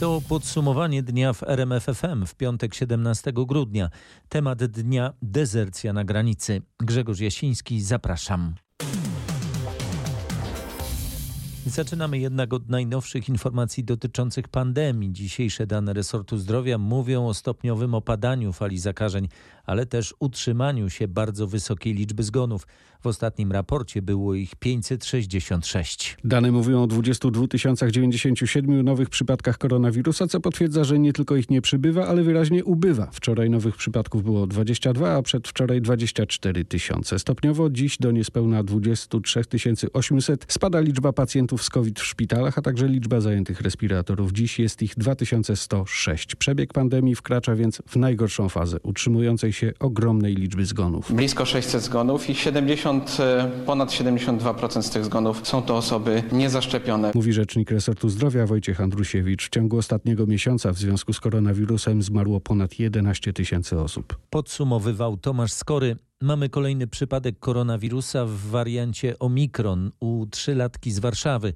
To podsumowanie dnia w RMFFM w piątek 17 grudnia. Temat dnia dezercja na granicy. Grzegorz Jasiński, zapraszam. Zaczynamy jednak od najnowszych informacji dotyczących pandemii. Dzisiejsze dane resortu zdrowia mówią o stopniowym opadaniu fali zakażeń, ale też utrzymaniu się bardzo wysokiej liczby zgonów. W ostatnim raporcie było ich 566. Dane mówią o 22 097 nowych przypadkach koronawirusa, co potwierdza, że nie tylko ich nie przybywa, ale wyraźnie ubywa. Wczoraj nowych przypadków było 22, a przedwczoraj 24 tysiące. Stopniowo dziś do niespełna 23 800 spada liczba pacjentów z COVID w szpitalach, a także liczba zajętych respiratorów. Dziś jest ich 2106. Przebieg pandemii wkracza więc w najgorszą fazę, utrzymującej się ogromnej liczby zgonów. Blisko 600 zgonów i 70, ponad 72% z tych zgonów są to osoby niezaszczepione. Mówi rzecznik resortu zdrowia Wojciech Andrusiewicz. W ciągu ostatniego miesiąca w związku z koronawirusem zmarło ponad 11 tysięcy osób. Podsumowywał Tomasz Skory. Mamy kolejny przypadek koronawirusa w wariancie Omikron u trzylatki z Warszawy.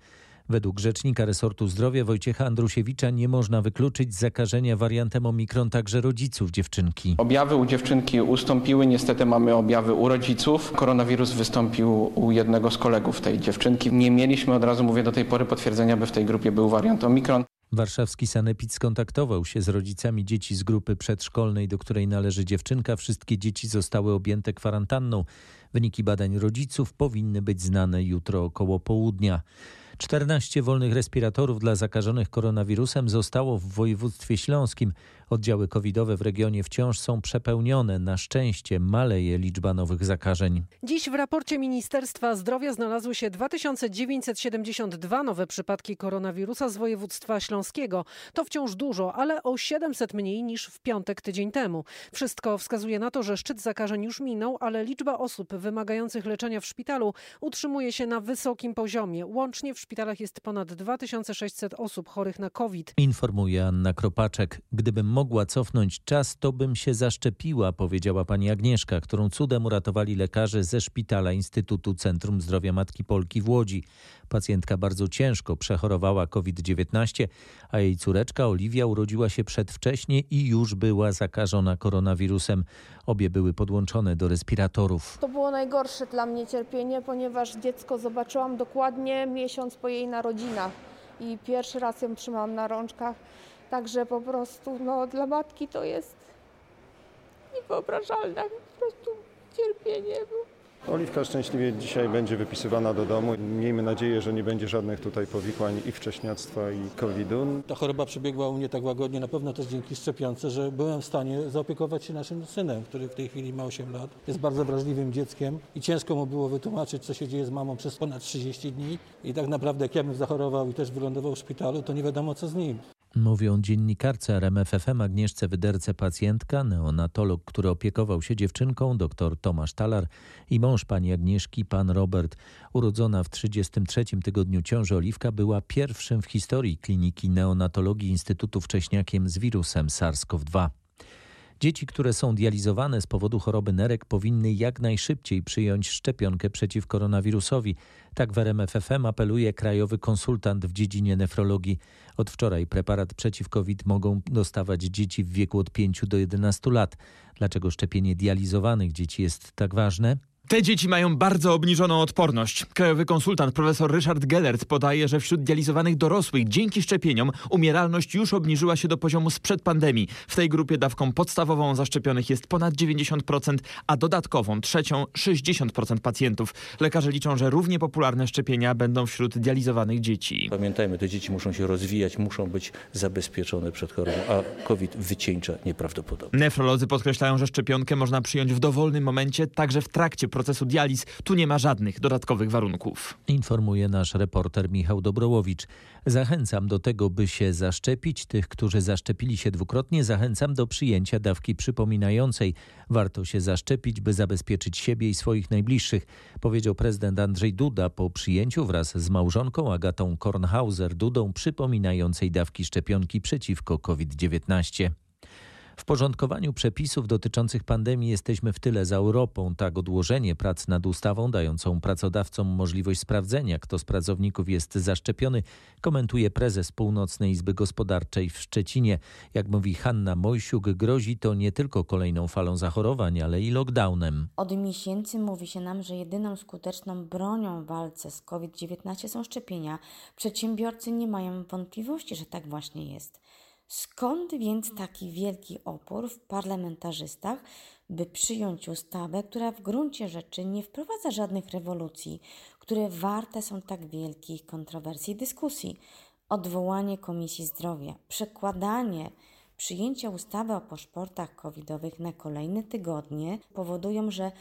Według rzecznika resortu zdrowia Wojciecha Andrusiewicza nie można wykluczyć zakażenia wariantem Omikron także rodziców dziewczynki. Objawy u dziewczynki ustąpiły, niestety mamy objawy u rodziców. Koronawirus wystąpił u jednego z kolegów tej dziewczynki. Nie mieliśmy od razu, mówię do tej pory, potwierdzenia, by w tej grupie był wariant Omikron. Warszawski Sanepid skontaktował się z rodzicami dzieci z grupy przedszkolnej, do której należy dziewczynka. Wszystkie dzieci zostały objęte kwarantanną. Wyniki badań rodziców powinny być znane jutro około południa. 14 wolnych respiratorów dla zakażonych koronawirusem zostało w województwie śląskim. Oddziały covidowe w regionie wciąż są przepełnione. Na szczęście maleje liczba nowych zakażeń. Dziś w raporcie Ministerstwa Zdrowia znalazły się 2972 nowe przypadki koronawirusa z województwa śląskiego. To wciąż dużo, ale o 700 mniej niż w piątek tydzień temu. Wszystko wskazuje na to, że szczyt zakażeń już minął, ale liczba osób wymagających leczenia w szpitalu utrzymuje się na wysokim poziomie. Łącznie w szpitalach jest ponad 2600 osób chorych na COVID. Informuje Anna Kropaczek. Gdybym mogła cofnąć czas, to bym się zaszczepiła, powiedziała pani Agnieszka, którą cudem uratowali lekarze ze szpitala Instytutu Centrum Zdrowia Matki Polki w Łodzi. Pacjentka bardzo ciężko przechorowała COVID-19, a jej córeczka Oliwia urodziła się przedwcześnie i już była zakażona koronawirusem. Obie były podłączone do respiratorów. To było najgorsze dla mnie cierpienie, ponieważ dziecko zobaczyłam dokładnie miesiąc po jej narodzinach i pierwszy raz ją trzymałam na rączkach. Także po prostu no, dla matki to jest niewyobrażalne po prostu cierpienie. Oliwka szczęśliwie dzisiaj będzie wypisywana do domu. Miejmy nadzieję, że nie będzie żadnych tutaj powikłań i wcześniactwa i COVID-u. Ta choroba przebiegła u mnie tak łagodnie, na pewno też dzięki szczepionce, że byłem w stanie zaopiekować się naszym synem, który w tej chwili ma 8 lat. Jest bardzo wrażliwym dzieckiem i ciężko mu było wytłumaczyć, co się dzieje z mamą przez ponad 30 dni. I tak naprawdę jak ja bym zachorował i też wylądował w szpitalu, to nie wiadomo co z nim. Mówią dziennikarce RMFFM Agnieszce Wyderce pacjentka, neonatolog, który opiekował się dziewczynką, dr Tomasz Talar i mąż pani Agnieszki, pan Robert. Urodzona w 33 tygodniu ciąży Oliwka była pierwszym w historii kliniki neonatologii Instytutu Wcześniakiem z wirusem SARS-CoV-2. Dzieci, które są dializowane z powodu choroby nerek, powinny jak najszybciej przyjąć szczepionkę przeciw koronawirusowi. Tak w RMFFM apeluje krajowy konsultant w dziedzinie nefrologii. Od wczoraj preparat przeciw COVID mogą dostawać dzieci w wieku od 5 do 11 lat. Dlaczego szczepienie dializowanych dzieci jest tak ważne? Te dzieci mają bardzo obniżoną odporność. Krajowy konsultant profesor Ryszard Gellert podaje, że wśród dializowanych dorosłych dzięki szczepieniom umieralność już obniżyła się do poziomu sprzed pandemii. W tej grupie dawką podstawową zaszczepionych jest ponad 90%, a dodatkową trzecią 60% pacjentów. Lekarze liczą, że równie popularne szczepienia będą wśród dializowanych dzieci. Pamiętajmy, te dzieci muszą się rozwijać, muszą być zabezpieczone przed chorobą, a COVID wycieńcza nieprawdopodobnie. Nefrolodzy podkreślają, że szczepionkę można przyjąć w dowolnym momencie, także w trakcie procesu dializ. Tu nie ma żadnych dodatkowych warunków. Informuje nasz reporter Michał Dobrołowicz. Zachęcam do tego, by się zaszczepić. Tych, którzy zaszczepili się dwukrotnie, zachęcam do przyjęcia dawki przypominającej. Warto się zaszczepić, by zabezpieczyć siebie i swoich najbliższych, powiedział prezydent Andrzej Duda po przyjęciu wraz z małżonką Agatą Kornhauser-Dudą przypominającej dawki szczepionki przeciwko COVID-19. W porządkowaniu przepisów dotyczących pandemii jesteśmy w tyle za Europą. Tak odłożenie prac nad ustawą dającą pracodawcom możliwość sprawdzenia, kto z pracowników jest zaszczepiony, komentuje prezes Północnej Izby Gospodarczej w Szczecinie. Jak mówi Hanna Mojsiuk, grozi to nie tylko kolejną falą zachorowań, ale i lockdownem. Od miesięcy mówi się nam, że jedyną skuteczną bronią w walce z COVID-19 są szczepienia. Przedsiębiorcy nie mają wątpliwości, że tak właśnie jest. Skąd więc taki wielki opór w parlamentarzystach, by przyjąć ustawę, która w gruncie rzeczy nie wprowadza żadnych rewolucji, które warte są tak wielkich kontrowersji i dyskusji? Odwołanie Komisji Zdrowia, przekładanie przyjęcia ustawy o paszportach covidowych na kolejne tygodnie powodują, że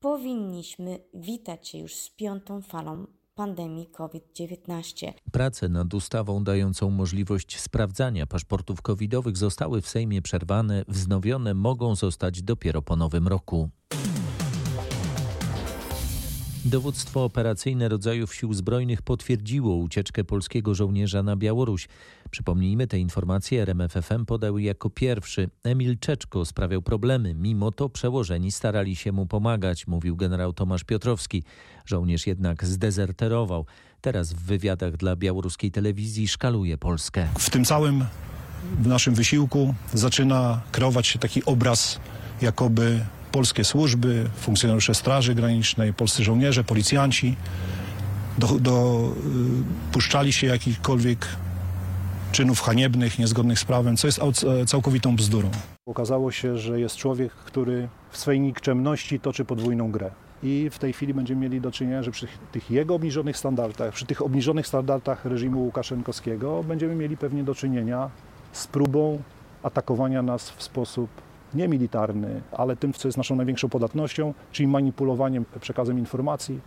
powinniśmy witać się już z piątą falą pandemii COVID-19. Prace nad ustawą dającą możliwość sprawdzania paszportów covidowych zostały w Sejmie przerwane, wznowione mogą zostać dopiero po nowym roku. Dowództwo operacyjne rodzajów sił zbrojnych potwierdziło ucieczkę polskiego żołnierza na Białoruś. Przypomnijmy, te informacje RMFFM podał jako pierwszy. Emil Czeczko sprawiał problemy, mimo to przełożeni starali się mu pomagać, mówił generał Tomasz Piotrowski. Żołnierz jednak zdezerterował. Teraz w wywiadach dla białoruskiej telewizji szkaluje Polskę. W tym całym w naszym wysiłku zaczyna kreować się taki obraz, jakoby polskie służby, funkcjonariusze Straży Granicznej, polscy żołnierze, policjanci do, do, y, się jakichkolwiek czynów haniebnych, niezgodnych z prawem, co jest całkowitą bzdurą. Okazało się, że jest człowiek, który w swej nikczemności toczy podwójną grę. I w tej chwili będziemy mieli do czynienia, że przy tych jego obniżonych standardach, przy tych obniżonych standardach reżimu Łukaszenkowskiego będziemy mieli pewnie do czynienia z próbą atakowania nas w sposób nie militarny, ale tym, co jest naszą największą podatnością, czyli manipulowaniem przekazem informacji,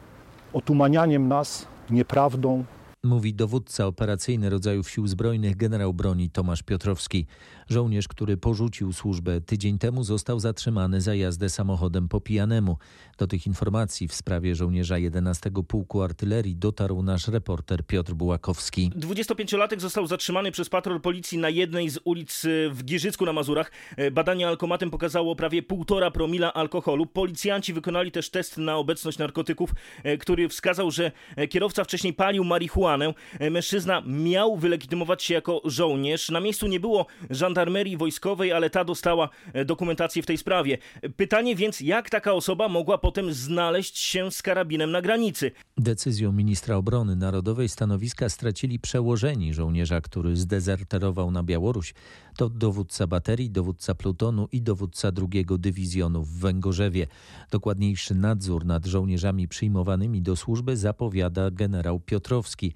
otumanianiem nas nieprawdą, Mówi dowódca operacyjny rodzajów sił zbrojnych generał broni Tomasz Piotrowski. Żołnierz, który porzucił służbę tydzień temu, został zatrzymany za jazdę samochodem po pijanemu. Do tych informacji w sprawie żołnierza 11 Pułku Artylerii dotarł nasz reporter Piotr Bułakowski. 25-latek został zatrzymany przez patrol policji na jednej z ulic w Gierzycku na Mazurach. Badanie alkomatem pokazało prawie 1,5 promila alkoholu. Policjanci wykonali też test na obecność narkotyków, który wskazał, że kierowca wcześniej palił marihuanę marihuanę. E, mężczyzna miał wylegitymować się jako żołnierz. Na miejscu nie było żandarmerii wojskowej, ale ta dostała e, dokumentację w tej sprawie. Pytanie więc, jak taka osoba mogła potem znaleźć się z karabinem na granicy? Decyzją ministra obrony narodowej stanowiska stracili przełożeni żołnierza, który zdezerterował na Białoruś. To dowódca baterii, dowódca plutonu i dowódca drugiego dywizjonu w Węgorzewie. Dokładniejszy nadzór nad żołnierzami przyjmowanymi do służby zapowiada generał Piotrowski.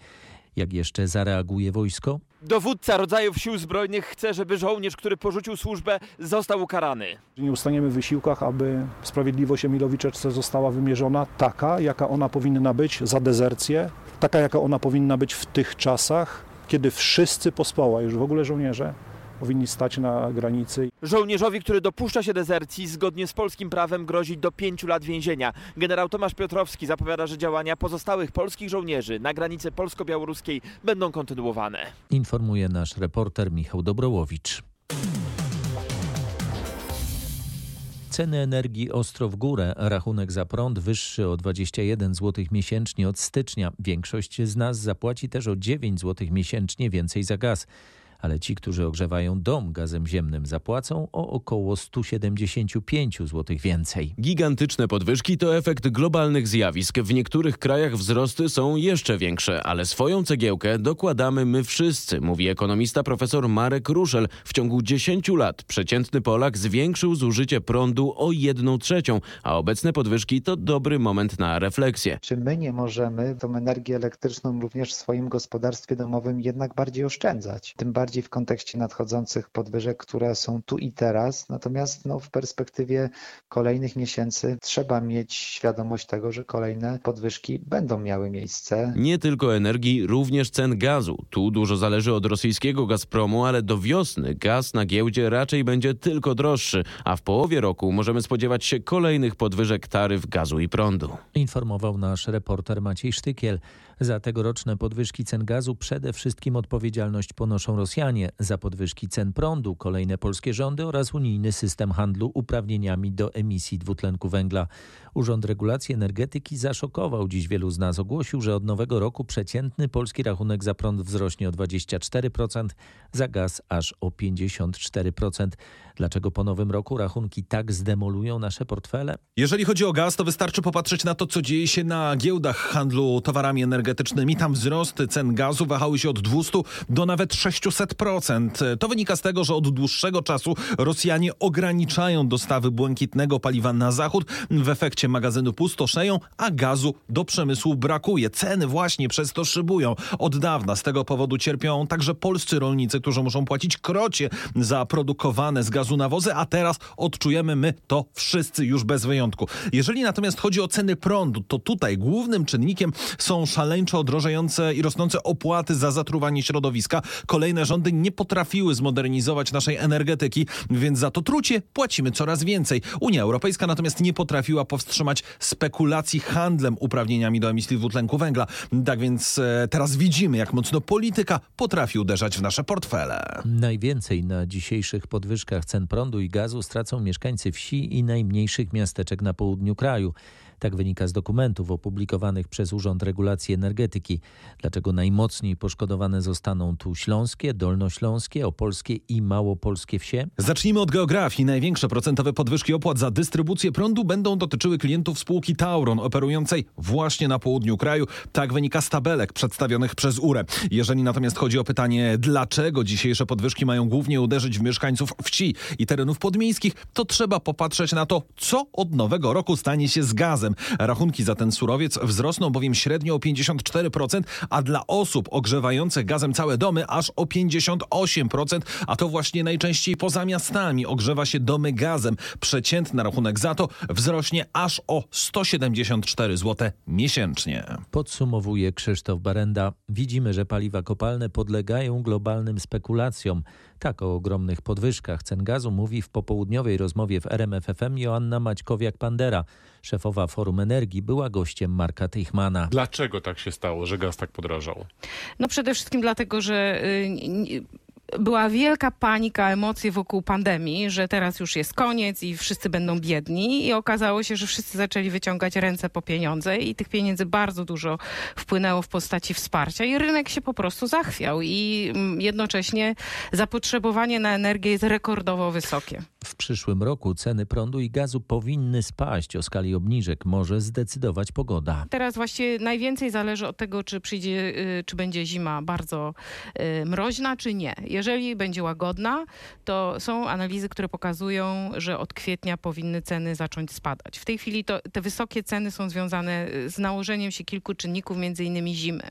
Jak jeszcze zareaguje wojsko? Dowódca rodzajów sił zbrojnych chce, żeby żołnierz, który porzucił służbę, został ukarany. Nie ustaniemy w wysiłkach, aby sprawiedliwość Emilowi Czeczce została wymierzona taka, jaka ona powinna być za dezercję, taka, jaka ona powinna być w tych czasach, kiedy wszyscy pospoła, już w ogóle żołnierze, powinni stać na granicy. Żołnierzowi, który dopuszcza się dezercji, zgodnie z polskim prawem grozi do pięciu lat więzienia. Generał Tomasz Piotrowski zapowiada, że działania pozostałych polskich żołnierzy na granicy polsko-białoruskiej będą kontynuowane. Informuje nasz reporter Michał Dobrołowicz. Ceny energii ostro w górę. Rachunek za prąd wyższy o 21 zł miesięcznie od stycznia. Większość z nas zapłaci też o 9 zł miesięcznie więcej za gaz ale ci, którzy ogrzewają dom gazem ziemnym, zapłacą o około 175 zł więcej. Gigantyczne podwyżki to efekt globalnych zjawisk. W niektórych krajach wzrosty są jeszcze większe, ale swoją cegiełkę dokładamy my wszyscy, mówi ekonomista profesor Marek Ruszel. W ciągu 10 lat przeciętny Polak zwiększył zużycie prądu o 1 trzecią, a obecne podwyżki to dobry moment na refleksję. Czy my nie możemy tą energię elektryczną również w swoim gospodarstwie domowym jednak bardziej oszczędzać? Tym bardziej bardziej w kontekście nadchodzących podwyżek, które są tu i teraz. Natomiast no, w perspektywie kolejnych miesięcy trzeba mieć świadomość tego, że kolejne podwyżki będą miały miejsce. Nie tylko energii, również cen gazu. Tu dużo zależy od rosyjskiego Gazpromu, ale do wiosny gaz na giełdzie raczej będzie tylko droższy, a w połowie roku możemy spodziewać się kolejnych podwyżek taryf gazu i prądu. Informował nasz reporter Maciej Sztykiel. Za tegoroczne podwyżki cen gazu przede wszystkim odpowiedzialność ponoszą Rosjanie. Za podwyżki cen prądu kolejne polskie rządy oraz unijny system handlu uprawnieniami do emisji dwutlenku węgla. Urząd Regulacji Energetyki zaszokował dziś wielu z nas. Ogłosił, że od nowego roku przeciętny polski rachunek za prąd wzrośnie o 24%, za gaz aż o 54%. Dlaczego po nowym roku rachunki tak zdemolują nasze portfele? Jeżeli chodzi o gaz, to wystarczy popatrzeć na to, co dzieje się na giełdach handlu towarami energetycznymi. Tam wzrosty cen gazu wahały się od 200 do nawet 600%. To wynika z tego, że od dłuższego czasu Rosjanie ograniczają dostawy błękitnego paliwa na zachód. W efekcie magazyny pustoszeją, a gazu do przemysłu brakuje. Ceny właśnie przez to szybują. Od dawna z tego powodu cierpią także polscy rolnicy, którzy muszą płacić krocie za produkowane z gazu nawozy, a teraz odczujemy my to wszyscy już bez wyjątku. Jeżeli natomiast chodzi o ceny prądu, to tutaj głównym czynnikiem są szaleńczo drożejące i rosnące opłaty za zatruwanie środowiska. Kolejne rządy nie potrafiły zmodernizować naszej energetyki, więc za to trucie płacimy coraz więcej. Unia Europejska natomiast nie potrafiła powstrzymać spekulacji handlem uprawnieniami do emisji dwutlenku węgla. Tak więc e, teraz widzimy, jak mocno polityka potrafi uderzać w nasze portfele. Najwięcej na dzisiejszych podwyżkach cen prądu i gazu stracą mieszkańcy wsi i najmniejszych miasteczek na południu kraju. Tak wynika z dokumentów opublikowanych przez Urząd Regulacji Energetyki. Dlaczego najmocniej poszkodowane zostaną tu śląskie, dolnośląskie, opolskie i małopolskie wsie? Zacznijmy od geografii. Największe procentowe podwyżki opłat za dystrybucję prądu będą dotyczyły klientów spółki Tauron, operującej właśnie na południu kraju. Tak wynika z tabelek przedstawionych przez URE. Jeżeli natomiast chodzi o pytanie, dlaczego dzisiejsze podwyżki mają głównie uderzyć w mieszkańców wsi i terenów podmiejskich, to trzeba popatrzeć na to, co od nowego roku stanie się z gazem. Rachunki za ten surowiec wzrosną bowiem średnio o 54%, a dla osób ogrzewających gazem całe domy aż o 58%, a to właśnie najczęściej poza miastami ogrzewa się domy gazem. Przeciętny rachunek za to wzrośnie aż o 174 zł miesięcznie. Podsumowuje Krzysztof Barenda. Widzimy, że paliwa kopalne podlegają globalnym spekulacjom. Tak o ogromnych podwyżkach cen gazu mówi w popołudniowej rozmowie w RMFFM Joanna Maćkowiak-Pandera. Szefowa Forum Energii była gościem Marka Teichmana. Dlaczego tak się stało, że gaz tak podrożał? No przede wszystkim dlatego, że y, była wielka panika, emocje wokół pandemii, że teraz już jest koniec i wszyscy będą biedni i okazało się, że wszyscy zaczęli wyciągać ręce po pieniądze i tych pieniędzy bardzo dużo wpłynęło w postaci wsparcia i rynek się po prostu zachwiał i mm, jednocześnie zapotrzebowanie na energię jest rekordowo wysokie. W przyszłym roku ceny prądu i gazu powinny spaść. O skali obniżek może zdecydować pogoda. Teraz właściwie najwięcej zależy od tego, czy przyjdzie, y, czy będzie zima bardzo y, mroźna, czy nie. Jeżeli będzie łagodna, to są analizy, które pokazują, że od kwietnia powinny ceny zacząć spadać. W tej chwili to, te wysokie ceny są związane y, z nałożeniem się kilku czynników, między innymi zimy.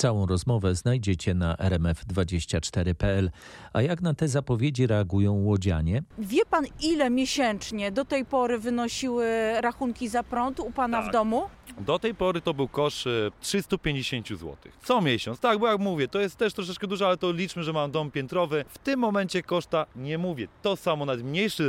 Całą rozmowę znajdziecie na rmf24.pl. A jak na te zapowiedzi reagują łodzianie? Wie pan, ile miesięcznie do tej pory wynosiły rachunki za prąd u pana Tak. w domu? Do tej pory to był kosz e, 350 zł. Co miesiąc. Tak, bo jak mówię, to jest też troszeczkę dużo, ale to liczmy, że mam dom piętrowy. W tym momencie koszta, nie mówię, to samo, nawet mniejsze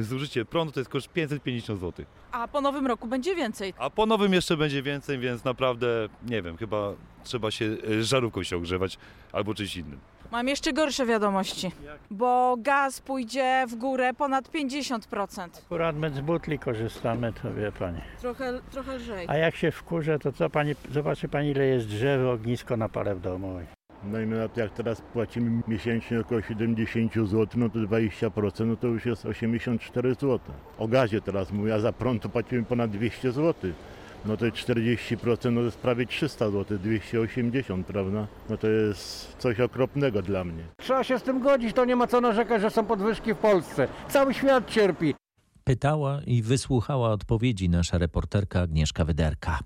zużycie prądu to jest koszt 550 zł. A po nowym roku będzie więcej. A po nowym jeszcze będzie więcej, więc naprawdę, nie wiem, chyba trzeba się e, żarówką się ogrzewać albo czymś innym. Mam jeszcze gorsze wiadomości, bo gaz pójdzie w górę ponad 50%. Akurat my z butli korzystamy, to wie pani. Trochę, trochę lżej. A jak się wkurzę, to co pani, zobaczy pani ile jest drzew, ognisko na parę w domu. No i no, jak teraz płacimy miesięcznie około 70 zł, no to 20%, no to już jest 84 zł. O gazie teraz mówię, a za prąd to płacimy ponad 200 zł. No to 40% no to jest prawie 300 zł, 280, prawda? No to jest coś okropnego dla mnie. Trzeba się z tym godzić, to nie ma co narzekać, że są podwyżki w Polsce. Cały świat cierpi. Pytała i wysłuchała odpowiedzi nasza reporterka Agnieszka Wyderka.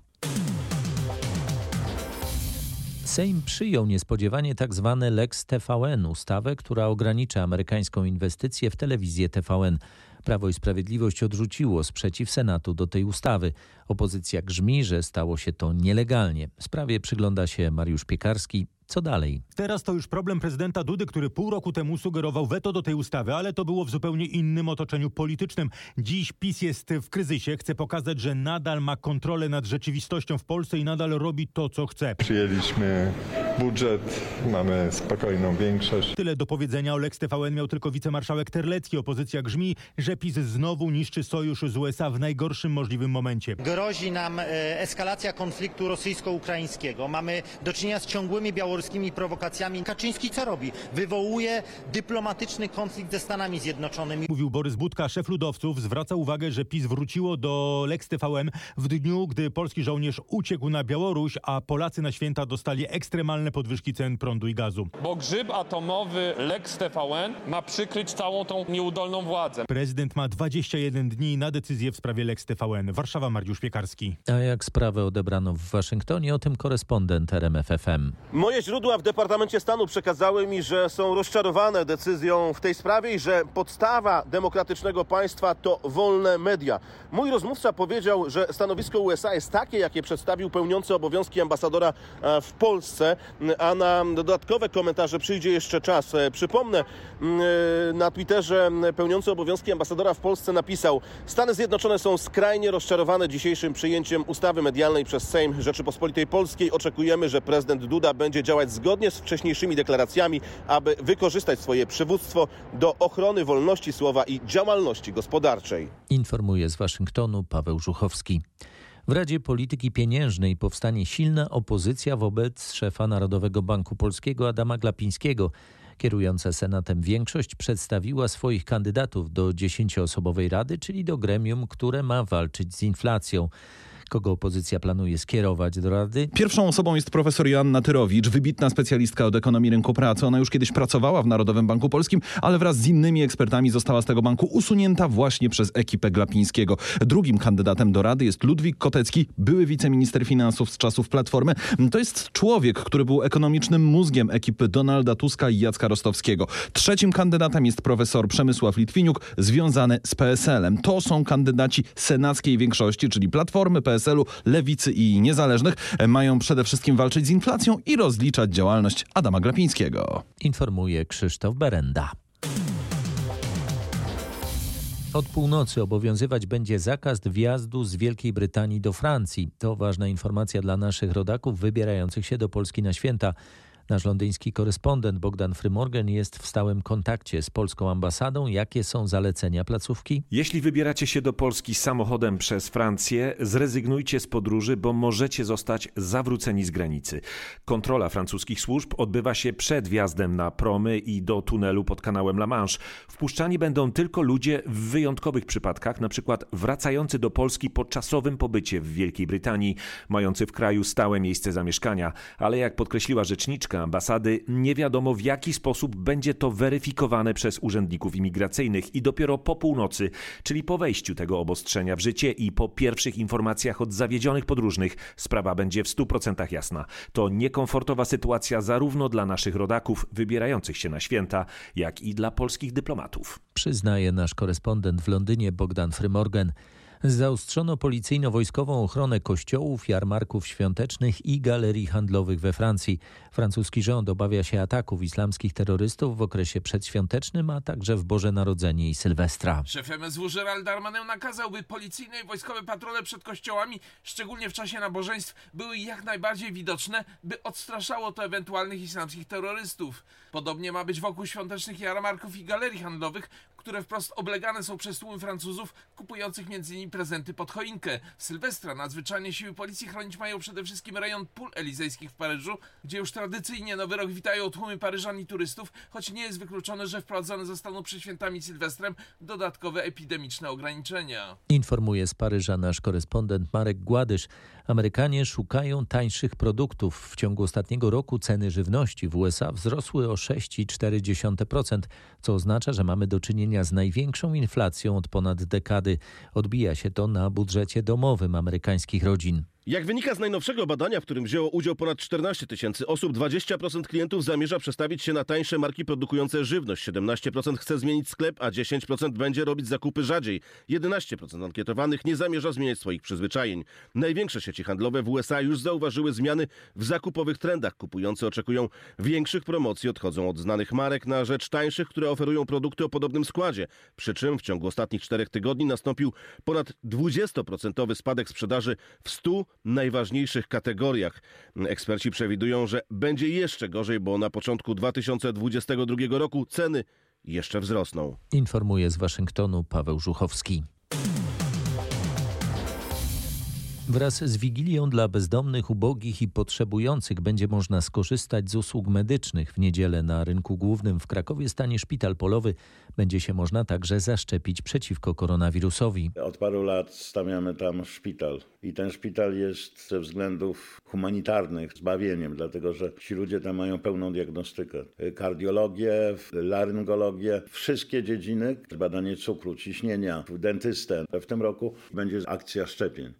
Sejm przyjął niespodziewanie tzw. Lex TVN, ustawę, która ogranicza amerykańską inwestycję w telewizję TVN. Prawo i Sprawiedliwość odrzuciło sprzeciw Senatu do tej ustawy. Opozycja grzmi, że stało się to nielegalnie. Sprawie przygląda się Mariusz Piekarski. Co dalej? Teraz to już problem prezydenta Dudy, który pół roku temu sugerował weto do tej ustawy, ale to było w zupełnie innym otoczeniu politycznym. Dziś PiS jest w kryzysie, chce pokazać, że nadal ma kontrolę nad rzeczywistością w Polsce i nadal robi to, co chce. Przyjęliśmy budżet, mamy spokojną większość. Tyle do powiedzenia o Lex TVN miał tylko wicemarszałek Terlecki. Opozycja grzmi, że PiS znowu niszczy sojusz z USA w najgorszym możliwym momencie. Grozi nam e, eskalacja konfliktu rosyjsko-ukraińskiego. Mamy do czynienia z ciągłymi białoruskimi prowokacjami. Kaczyński co robi? Wywołuje dyplomatyczny konflikt ze Stanami Zjednoczonymi. Mówił Borys Budka, szef ludowców, zwraca uwagę, że PiS wróciło do Lex TVN w dniu, gdy polski żołnierz uciekł na Białoruś, a Polacy na święta dostali ekstremalne podwyżki cen prądu i gazu. Bo grzyb atomowy Lex TVN ma przykryć całą tą nieudolną władzę. Prezydent ma 21 dni na decyzję w sprawie Lex TVN. Warszawa, Mariusz Piekarski. A jak sprawę odebrano w Waszyngtonie, o tym korespondent RMFFM. Moje źródła w Departamencie Stanu przekazały mi, że są rozczarowane decyzją w tej sprawie i że podstawa demokratycznego państwa to wolne media. Mój rozmówca powiedział, że stanowisko USA jest takie, jakie przedstawił pełniący obowiązki ambasadora e, w Polsce, a na dodatkowe komentarze przyjdzie jeszcze czas. E, Przypomnę, mm, e, na Twitterze pełniący obowiązki ambasadora w Polsce napisał: Stany Zjednoczone są skrajnie rozczarowane dzisiejszym przyjęciem ustawy medialnej przez Sejm Rzeczypospolitej Polskiej. Oczekujemy, że prezydent Duda będzie działać zgodnie z wcześniejszymi deklaracjami, aby wykorzystać swoje przywództwo do ochrony wolności słowa i działalności gospodarczej. Informuje z Waszyngtonu Paweł Żuchowski. W Radzie Polityki Pieniężnej powstanie silna opozycja wobec szefa Narodowego Banku Polskiego Adama Glapińskiego. Kierująca Senatem większość przedstawiła swoich kandydatów do dziesięcioosobowej rady, czyli do gremium, które ma walczyć z inflacją. Kogo opozycja planuje skierować do Rady? Pierwszą osobą jest profesor Joanna Tyrowicz, wybitna specjalistka od ekonomii rynku pracy. Ona już kiedyś pracowała w Narodowym Banku Polskim, ale wraz z innymi ekspertami została z tego banku usunięta właśnie przez ekipę Glapińskiego. Drugim kandydatem do Rady jest Ludwik Kotecki, były wiceminister finansów z czasów Platformy. To jest człowiek, który był ekonomicznym mózgiem ekipy Donalda Tuska i Jacka Rostowskiego. Trzecim kandydatem jest profesor Przemysław Litwiniuk, związany z PSL-em. To są kandydaci senackiej większości, czyli Platformy, PSL-u, Lewicy i Niezależnych. Mają przede wszystkim walczyć z inflacją i rozliczać działalność Adama Glapińskiego. Informuje Krzysztof Berenda. Od północy obowiązywać będzie zakaz wjazdu z Wielkiej Brytanii do Francji. To ważna informacja dla naszych rodaków wybierających się do Polski na święta. Nasz londyński korespondent Bogdan Frymorgan jest w stałym kontakcie z polską ambasadą. Jakie są zalecenia placówki? Jeśli wybieracie się do Polski samochodem przez Francję, zrezygnujcie z podróży, bo możecie zostać zawróceni z granicy. Kontrola francuskich służb odbywa się przed wjazdem na promy i do tunelu pod kanałem La Manche. Wpuszczani będą tylko ludzie w wyjątkowych przypadkach, przykład wracający do Polski po czasowym pobycie w Wielkiej Brytanii, mający w kraju stałe miejsce zamieszkania. Ale jak podkreśliła rzeczniczka ambasady, nie wiadomo w jaki sposób będzie to weryfikowane przez urzędników imigracyjnych i dopiero po północy, czyli po wejściu tego obostrzenia w życie i po pierwszych informacjach od zawiedzionych podróżnych, sprawa będzie w 100% jasna. To niekomfortowa sytuacja zarówno dla naszych rodaków wybierających się na święta, jak i dla polskich dyplomatów. Przyznaje nasz korespondent w Londynie Bogdan Frymorgan. Zaostrzono policyjno-wojskową ochronę kościołów, jarmarków świątecznych i galerii handlowych we Francji. Francuski rząd obawia się ataków islamskich terrorystów w okresie przedświątecznym, a także w Boże Narodzenie i Sylwestra. Szef MSW Gerald Darmanin nakazał, by policyjne i wojskowe patrole przed kościołami, szczególnie w czasie nabożeństw, były jak najbardziej widoczne, by odstraszało to ewentualnych islamskich terrorystów. Podobnie ma być wokół świątecznych jarmarków i galerii handlowych, które wprost oblegane są przez tłumy Francuzów kupujących m.in. prezenty pod choinkę. Sylwestra nadzwyczajnie siły policji chronić mają przede wszystkim rejon pól elizejskich w Paryżu, gdzie już tradycyjnie Nowy Rok witają tłumy Paryżan i turystów, choć nie jest wykluczone, że wprowadzone zostaną przed świętami Sylwestrem dodatkowe epidemiczne ograniczenia. Informuje z Paryża nasz korespondent Marek Gładysz. Amerykanie szukają tańszych produktów. W ciągu ostatniego roku ceny żywności w USA wzrosły o 6,4%, co oznacza, że mamy do czynienia z największą inflacją od ponad dekady. Odbija się to na budżecie domowym amerykańskich rodzin. Jak wynika z najnowszego badania, w którym wzięło udział ponad 14 tysięcy osób, 20% klientów zamierza przestawić się na tańsze marki produkujące żywność, 17% chce zmienić sklep, a 10% będzie robić zakupy rzadziej. 11% ankietowanych nie zamierza zmieniać swoich przyzwyczajeń. Największe sieci handlowe w USA już zauważyły zmiany w zakupowych trendach. Kupujący oczekują większych promocji, odchodzą od znanych marek na rzecz tańszych, które oferują produkty o podobnym składzie. Przy czym w ciągu ostatnich czterech tygodni nastąpił ponad 20% spadek sprzedaży w 100 najważniejszych kategoriach. Eksperci przewidują, że będzie jeszcze gorzej, bo na początku 2022 roku ceny jeszcze wzrosną. Informuje z Waszyngtonu Paweł Żuchowski. Wraz z Wigilią dla bezdomnych, ubogich i potrzebujących będzie można skorzystać z usług medycznych. W niedzielę na rynku głównym w Krakowie stanie szpital polowy. Będzie się można także zaszczepić przeciwko koronawirusowi. Od paru lat stawiamy tam szpital i ten szpital jest ze względów humanitarnych zbawieniem, dlatego że ci ludzie tam mają pełną diagnostykę. Kardiologię, laryngologię, wszystkie dziedziny, badanie cukru, ciśnienia, dentystę. W tym roku będzie akcja szczepień.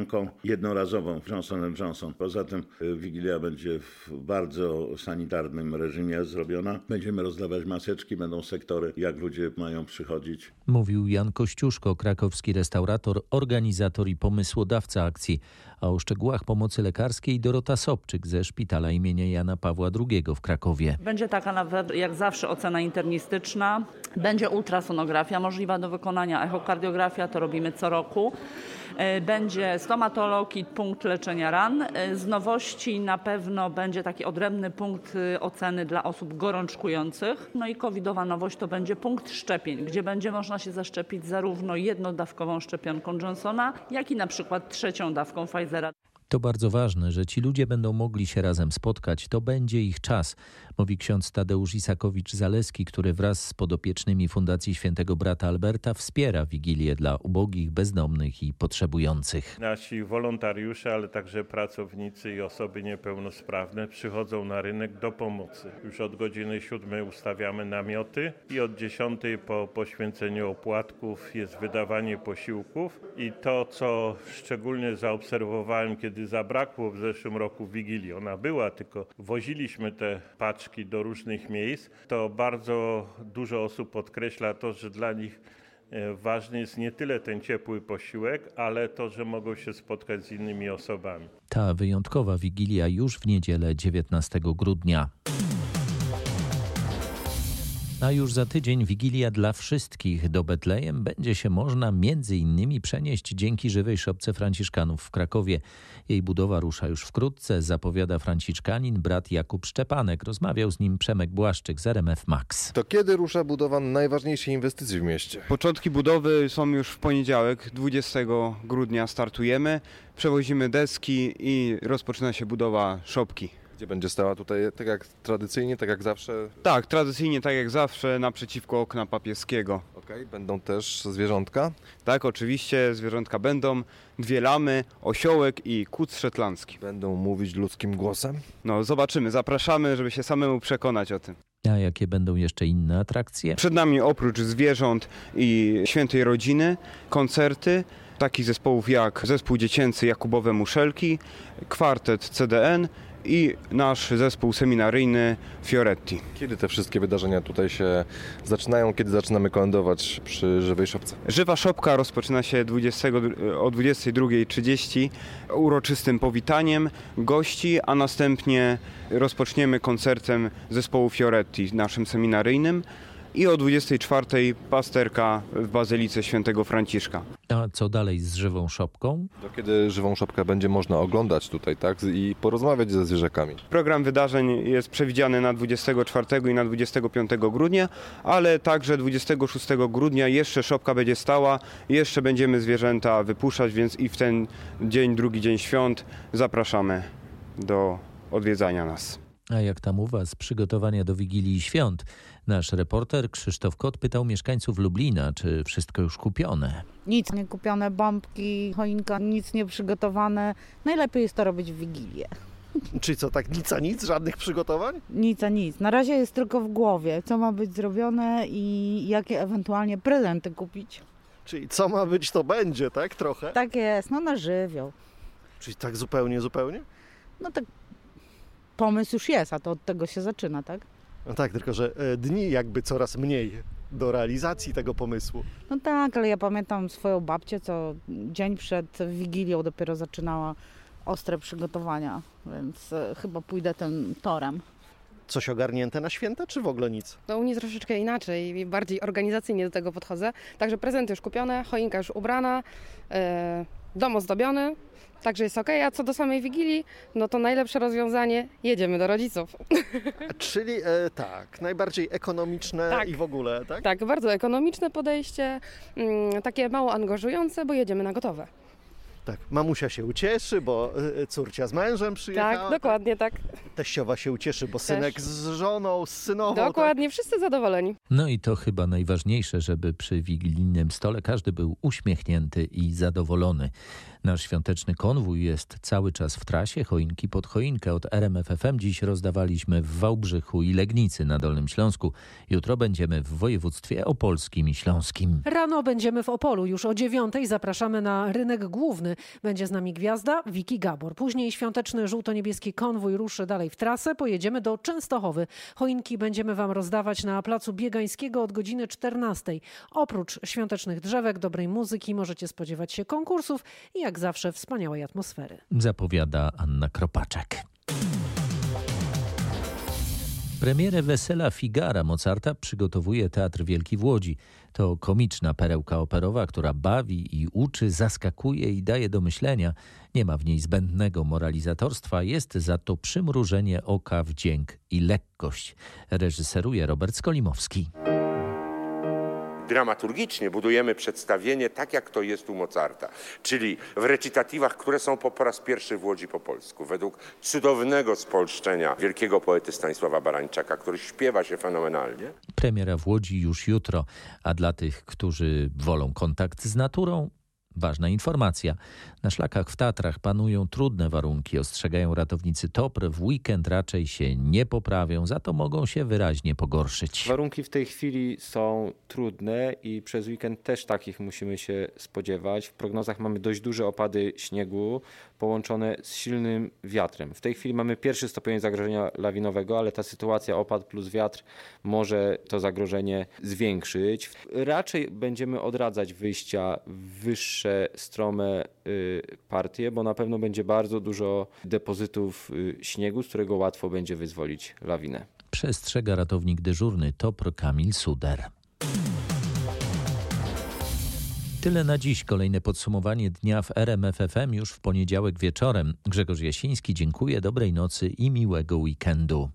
Szczepionką jednorazową Johnson Johnson. Poza tym Wigilia będzie w bardzo sanitarnym reżimie zrobiona. Będziemy rozdawać maseczki, będą sektory, jak ludzie mają przychodzić. Mówił Jan Kościuszko, krakowski restaurator, organizator i pomysłodawca akcji. A o szczegółach pomocy lekarskiej Dorota Sobczyk ze szpitala imienia Jana Pawła II w Krakowie. Będzie taka jak zawsze ocena internistyczna, będzie ultrasonografia możliwa do wykonania, echokardiografia to robimy co roku. Będzie stomatolog i punkt leczenia ran. Z nowości na pewno będzie taki odrębny punkt oceny dla osób gorączkujących. No i covidowa nowość to będzie punkt szczepień, gdzie będzie można się zaszczepić zarówno jednodawkową szczepionką Johnsona, jak i na przykład trzecią dawką Pfizera. To bardzo ważne, że ci ludzie będą mogli się razem spotkać. To będzie ich czas, mówi ksiądz Tadeusz Isakowicz-Zaleski, który wraz z podopiecznymi Fundacji Świętego Brata Alberta wspiera Wigilię dla ubogich, bezdomnych i potrzebujących. Nasi wolontariusze, ale także pracownicy i osoby niepełnosprawne przychodzą na rynek do pomocy. Już od godziny 7 ustawiamy namioty i od 10 po poświęceniu opłatków jest wydawanie posiłków i to, co szczególnie zaobserwowałem, kiedy zabrakło w zeszłym roku Wigilii, ona była, tylko woziliśmy te paczki do różnych miejsc, to bardzo dużo osób podkreśla to, że dla nich ważny jest nie tyle ten ciepły posiłek, ale to, że mogą się spotkać z innymi osobami. Ta wyjątkowa Wigilia już w niedzielę 19 grudnia. A już za tydzień Wigilia dla wszystkich do Betlejem będzie się można między innymi przenieść dzięki żywej szopce Franciszkanów w Krakowie. Jej budowa rusza już wkrótce, zapowiada Franciszkanin brat Jakub Szczepanek. Rozmawiał z nim Przemek Błaszczyk z RMF Max. To kiedy rusza budowa najważniejszej inwestycji w mieście? Początki budowy są już w poniedziałek, 20 grudnia startujemy. Przewozimy deski i rozpoczyna się budowa szopki. Gdzie będzie stała tutaj tak jak tradycyjnie, tak jak zawsze? Tak, tradycyjnie tak jak zawsze naprzeciwko okna papieskiego. Okej, okay. będą też zwierzątka? Tak, oczywiście zwierzątka będą. Dwie lamy, osiołek i kuc szetlandzki. Będą mówić ludzkim głosem? No zobaczymy, zapraszamy, żeby się samemu przekonać o tym. A jakie będą jeszcze inne atrakcje? Przed nami oprócz zwierząt i świętej rodziny, koncerty takich zespołów jak zespół dziecięcy Jakubowe Muszelki, kwartet CDN i nasz zespół seminaryjny Fioretti. Kiedy te wszystkie wydarzenia tutaj się zaczynają? Kiedy zaczynamy kolędować przy Żywej Szopce? Żywa Szopka rozpoczyna się 20, o 22.30 uroczystym powitaniem gości, a następnie rozpoczniemy koncertem zespołu Fioretti, naszym seminaryjnym i o 24 pasterka w Bazylice Świętego Franciszka. A co dalej z żywą szopką? Do kiedy żywą szopkę będzie można oglądać tutaj, tak? I porozmawiać ze zwierzakami. Program wydarzeń jest przewidziany na 24 i na 25 grudnia, ale także 26 grudnia jeszcze szopka będzie stała, jeszcze będziemy zwierzęta wypuszczać, więc i w ten dzień, drugi dzień świąt zapraszamy do odwiedzania nas. A jak tam u Was przygotowania do Wigilii Świąt? Nasz reporter Krzysztof Kot pytał mieszkańców Lublina, czy wszystko już kupione. Nic nie kupione, bombki, choinka, nic nie przygotowane. Najlepiej jest to robić w Wigilię. Czyli co, tak nic a nic, żadnych przygotowań? Nic a nic. Na razie jest tylko w głowie, co ma być zrobione i jakie ewentualnie prezenty kupić. Czyli co ma być, to będzie, tak? Trochę? Tak jest, no na żywioł. Czyli tak zupełnie, zupełnie? No tak pomysł już jest, a to od tego się zaczyna, tak? No tak, tylko że e, dni jakby coraz mniej do realizacji tego pomysłu. No tak, ale ja pamiętam swoją babcię, co dzień przed Wigilią dopiero zaczynała ostre przygotowania, więc e, chyba pójdę tym torem. Coś ogarnięte na święta, czy w ogóle nic? No u mnie troszeczkę inaczej, i bardziej organizacyjnie do tego podchodzę. Także prezenty już kupione, choinka już ubrana, e, dom ozdobiony, także jest ok. A co do samej Wigilii, no to najlepsze rozwiązanie, jedziemy do rodziców. Czyli e, tak, najbardziej ekonomiczne Tak. i w ogóle, tak? Tak, bardzo ekonomiczne podejście, mm, takie mało angażujące, bo jedziemy na gotowe. Tak, mamusia się ucieszy, bo e, córcia z mężem przyjechała. Tak, dokładnie tak. Teściowa się ucieszy, bo synek z żoną, z synową. Dokładnie, wszyscy zadowoleni. No i to chyba najważniejsze, żeby przy wigilijnym stole każdy był uśmiechnięty i zadowolony. Nasz świąteczny konwój jest cały czas w trasie, choinki pod choinkę. Od RMFFM dziś rozdawaliśmy w Wałbrzychu i Legnicy na Dolnym Śląsku. Jutro będziemy w województwie opolskim i śląskim. Rano będziemy w Opolu. Już o dziewiątej zapraszamy na rynek główny. Będzie z nami gwiazda Wiki Gabor. Później świąteczny żółto-niebieski konwój ruszy dalej w trasę. Pojedziemy do Częstochowy. Choinki będziemy Wam rozdawać na placu Biegańskiego od godziny 14. Oprócz świątecznych drzewek, dobrej muzyki możecie spodziewać się konkursów i jak zawsze wspaniałej atmosfery. Zapowiada Anna Kropaczek. Premierę Wesela Figara Mozarta przygotowuje Teatr Wielki w Łodzi. To komiczna perełka operowa, która bawi i uczy, zaskakuje i daje do myślenia. Nie ma w niej zbędnego moralizatorstwa, jest za to przymrużenie oka w dzięk i lekkość. Reżyseruje Robert Skolimowski. Dramaturgicznie budujemy przedstawienie tak, jak to jest u Mozarta, czyli w recytatywach, które są po, po raz pierwszy w Łodzi po polsku, według cudownego spolszczenia wielkiego poety Stanisława Barańczaka, który śpiewa się fenomenalnie. Premiera w Łodzi już jutro, a dla tych, którzy wolą kontakt z naturą, ważna informacja. Na szlakach w Tatrach panują trudne warunki, ostrzegają ratownicy TOPR. W weekend raczej się nie poprawią, za to mogą się wyraźnie pogorszyć. Warunki w tej chwili są trudne i przez weekend też takich musimy się spodziewać. W prognozach mamy dość duże opady śniegu połączone z silnym wiatrem. W tej chwili mamy pierwszy stopień zagrożenia lawinowego, ale ta sytuacja opad plus wiatr może to zagrożenie zwiększyć. Raczej będziemy odradzać wyjścia w wyższe, strome y, partie, bo na pewno będzie bardzo dużo depozytów y, śniegu, z którego łatwo będzie wyzwolić lawinę. Przestrzega ratownik dyżurny TOPR Kamil Suder. Tyle na dziś. Kolejne podsumowanie dnia w RMFFM już w poniedziałek wieczorem. Grzegorz Jasiński, dziękuję, dobrej nocy i miłego weekendu.